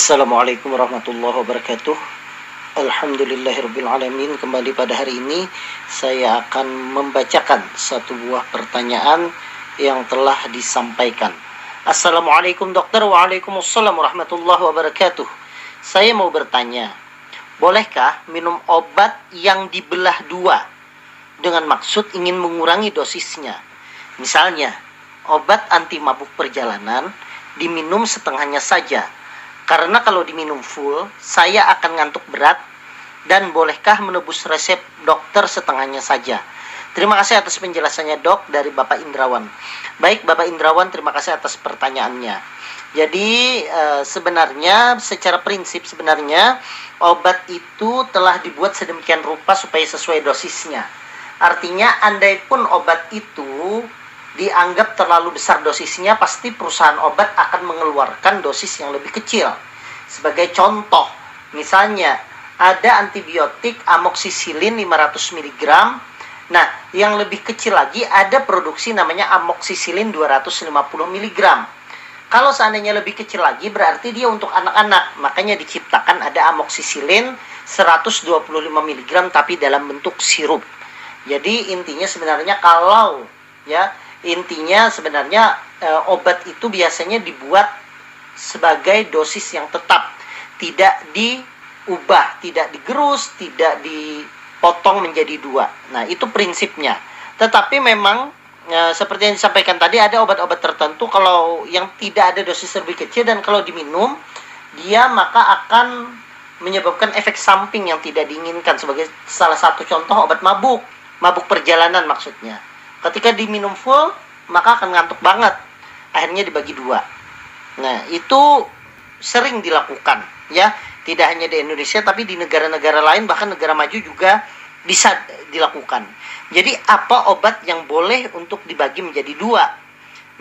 Assalamualaikum warahmatullahi wabarakatuh. Alhamdulillahirrabbilalamin. Kembali pada hari ini Saya akan membacakan Satu buah pertanyaan Yang telah disampaikan. Assalamualaikum dokter. Waalaikumsalam warahmatullahi wabarakatuh. Saya mau bertanya Bolehkah minum obat yang dibelah dua? Dengan maksud ingin mengurangi dosisnya. Misalnya Obat anti mabuk perjalanan Diminum setengahnya saja karena kalau diminum full, saya akan ngantuk berat dan bolehkah menebus resep dokter setengahnya saja? Terima kasih atas penjelasannya dok dari Bapak Indrawan. Baik Bapak Indrawan, terima kasih atas pertanyaannya. Jadi e, sebenarnya secara prinsip sebenarnya obat itu telah dibuat sedemikian rupa supaya sesuai dosisnya. Artinya andai pun obat itu dianggap terlalu besar dosisnya, pasti perusahaan obat akan mengeluarkan dosis yang lebih kecil. Sebagai contoh, misalnya ada antibiotik amoksisilin 500 mg. Nah, yang lebih kecil lagi ada produksi namanya amoksisilin 250 mg. Kalau seandainya lebih kecil lagi berarti dia untuk anak-anak. Makanya diciptakan ada amoksisilin 125 mg tapi dalam bentuk sirup. Jadi intinya sebenarnya kalau ya intinya sebenarnya e, obat itu biasanya dibuat sebagai dosis yang tetap, tidak diubah, tidak digerus, tidak dipotong menjadi dua. Nah, itu prinsipnya. Tetapi memang e, seperti yang disampaikan tadi ada obat-obat tertentu kalau yang tidak ada dosis lebih kecil dan kalau diminum dia maka akan menyebabkan efek samping yang tidak diinginkan sebagai salah satu contoh obat mabuk, mabuk perjalanan maksudnya. Ketika diminum full, maka akan ngantuk banget. Akhirnya dibagi dua. Nah, itu sering dilakukan, ya. Tidak hanya di Indonesia, tapi di negara-negara lain, bahkan negara maju juga bisa dilakukan. Jadi, apa obat yang boleh untuk dibagi menjadi dua?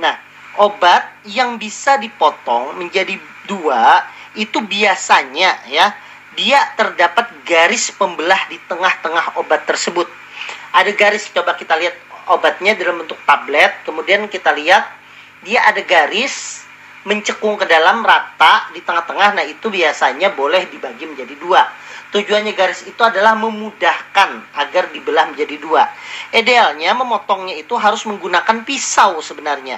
Nah, obat yang bisa dipotong menjadi dua itu biasanya, ya, dia terdapat garis pembelah di tengah-tengah obat tersebut. Ada garis, coba kita lihat obatnya dalam bentuk tablet, kemudian kita lihat dia ada garis mencekung ke dalam rata di tengah-tengah. Nah, itu biasanya boleh dibagi menjadi dua. Tujuannya garis itu adalah memudahkan agar dibelah menjadi dua. Idealnya memotongnya itu harus menggunakan pisau sebenarnya.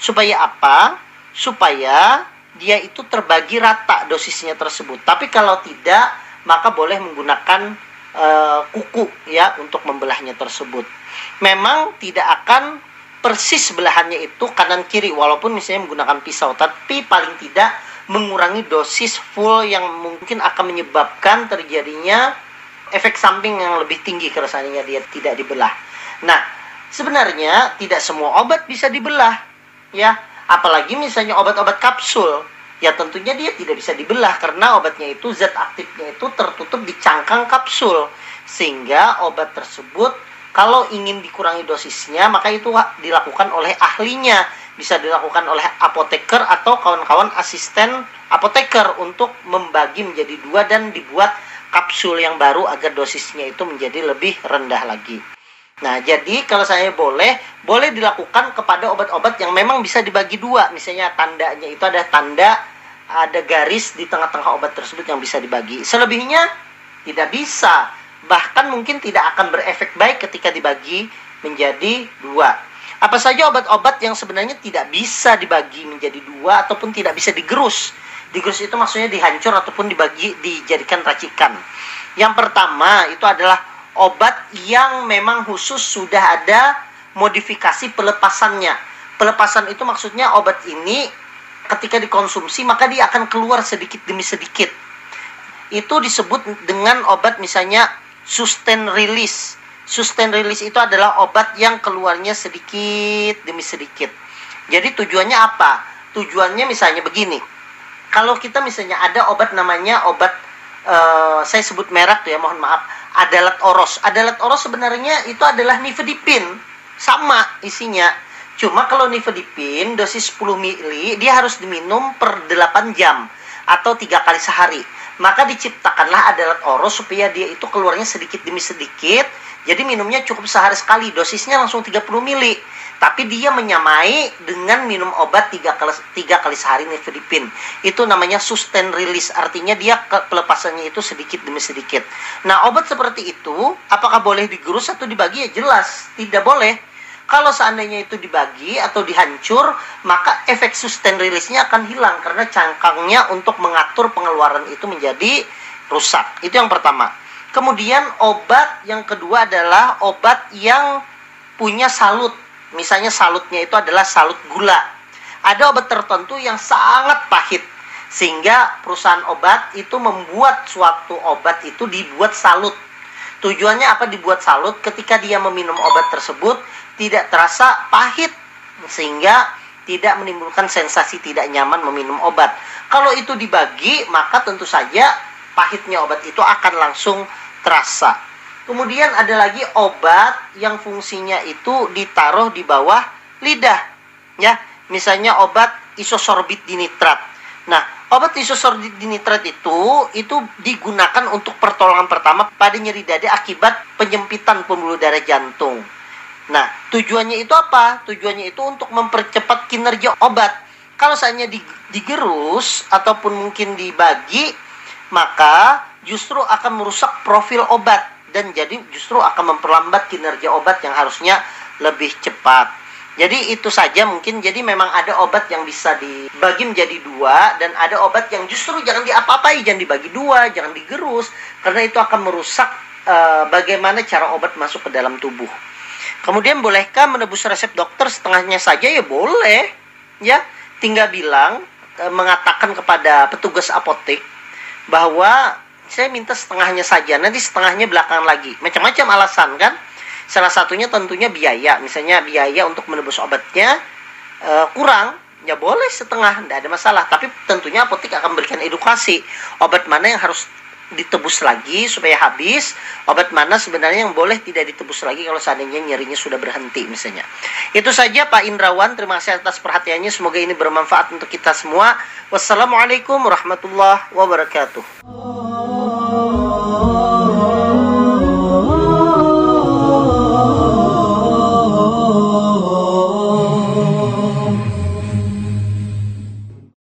Supaya apa? Supaya dia itu terbagi rata dosisnya tersebut. Tapi kalau tidak, maka boleh menggunakan uh, kuku ya untuk membelahnya tersebut memang tidak akan persis belahannya itu kanan kiri walaupun misalnya menggunakan pisau tapi paling tidak mengurangi dosis full yang mungkin akan menyebabkan terjadinya efek samping yang lebih tinggi seandainya dia tidak dibelah. Nah, sebenarnya tidak semua obat bisa dibelah ya, apalagi misalnya obat-obat kapsul. Ya tentunya dia tidak bisa dibelah karena obatnya itu zat aktifnya itu tertutup di cangkang kapsul sehingga obat tersebut kalau ingin dikurangi dosisnya, maka itu dilakukan oleh ahlinya. Bisa dilakukan oleh apoteker atau kawan-kawan asisten apoteker untuk membagi menjadi dua dan dibuat kapsul yang baru agar dosisnya itu menjadi lebih rendah lagi. Nah, jadi kalau saya boleh, boleh dilakukan kepada obat-obat yang memang bisa dibagi dua. Misalnya tandanya itu ada tanda, ada garis di tengah-tengah obat tersebut yang bisa dibagi. Selebihnya tidak bisa bahkan mungkin tidak akan berefek baik ketika dibagi menjadi dua. Apa saja obat-obat yang sebenarnya tidak bisa dibagi menjadi dua ataupun tidak bisa digerus. Digerus itu maksudnya dihancur ataupun dibagi dijadikan racikan. Yang pertama itu adalah obat yang memang khusus sudah ada modifikasi pelepasannya. Pelepasan itu maksudnya obat ini ketika dikonsumsi maka dia akan keluar sedikit demi sedikit. Itu disebut dengan obat misalnya sustain release. Sustain release itu adalah obat yang keluarnya sedikit demi sedikit. Jadi tujuannya apa? Tujuannya misalnya begini. Kalau kita misalnya ada obat namanya obat uh, saya sebut merek tuh ya, mohon maaf. Adalat oros. Adalat oros sebenarnya itu adalah nifedipin. Sama isinya. Cuma kalau nifedipin dosis 10 mili dia harus diminum per 8 jam atau tiga kali sehari maka diciptakanlah adalah oros supaya dia itu keluarnya sedikit demi sedikit Jadi minumnya cukup sehari sekali, dosisnya langsung 30 mili. Tapi dia menyamai dengan minum obat tiga kali, tiga kali sehari nifedipin. Itu namanya sustain release, artinya dia pelepasannya itu sedikit demi sedikit. Nah obat seperti itu, apakah boleh digerus atau dibagi? Ya jelas, tidak boleh. Kalau seandainya itu dibagi atau dihancur, maka efek sustain release-nya akan hilang karena cangkangnya untuk mengatur pengeluaran itu menjadi rusak. Itu yang pertama. Kemudian obat yang kedua adalah obat yang punya salut. Misalnya salutnya itu adalah salut gula. Ada obat tertentu yang sangat pahit sehingga perusahaan obat itu membuat suatu obat itu dibuat salut. Tujuannya apa dibuat salut? Ketika dia meminum obat tersebut tidak terasa pahit sehingga tidak menimbulkan sensasi tidak nyaman meminum obat. Kalau itu dibagi, maka tentu saja pahitnya obat itu akan langsung terasa. Kemudian ada lagi obat yang fungsinya itu ditaruh di bawah lidah. Ya, misalnya obat isosorbit dinitrat. Nah, obat isosorbit dinitrat itu itu digunakan untuk pertolongan pertama pada nyeri dada akibat penyempitan pembuluh darah jantung. Nah, tujuannya itu apa? Tujuannya itu untuk mempercepat kinerja obat. Kalau seandainya digerus ataupun mungkin dibagi, maka justru akan merusak profil obat dan jadi justru akan memperlambat kinerja obat yang harusnya lebih cepat. Jadi itu saja mungkin jadi memang ada obat yang bisa dibagi menjadi dua dan ada obat yang justru jangan diapa-apai, jangan dibagi dua, jangan digerus karena itu akan merusak uh, bagaimana cara obat masuk ke dalam tubuh. Kemudian bolehkah menebus resep dokter setengahnya saja ya boleh ya tinggal bilang uh, mengatakan kepada petugas apotek bahwa saya minta setengahnya saja, nanti setengahnya belakangan lagi. Macam-macam alasan kan? Salah satunya tentunya biaya, misalnya biaya untuk menebus obatnya uh, kurang, ya boleh setengah, tidak ada masalah. Tapi tentunya apotek akan memberikan edukasi. Obat mana yang harus ditebus lagi supaya habis? Obat mana sebenarnya yang boleh tidak ditebus lagi kalau seandainya nyerinya sudah berhenti misalnya. Itu saja Pak Indrawan. Terima kasih atas perhatiannya. Semoga ini bermanfaat untuk kita semua. Wassalamualaikum warahmatullahi wabarakatuh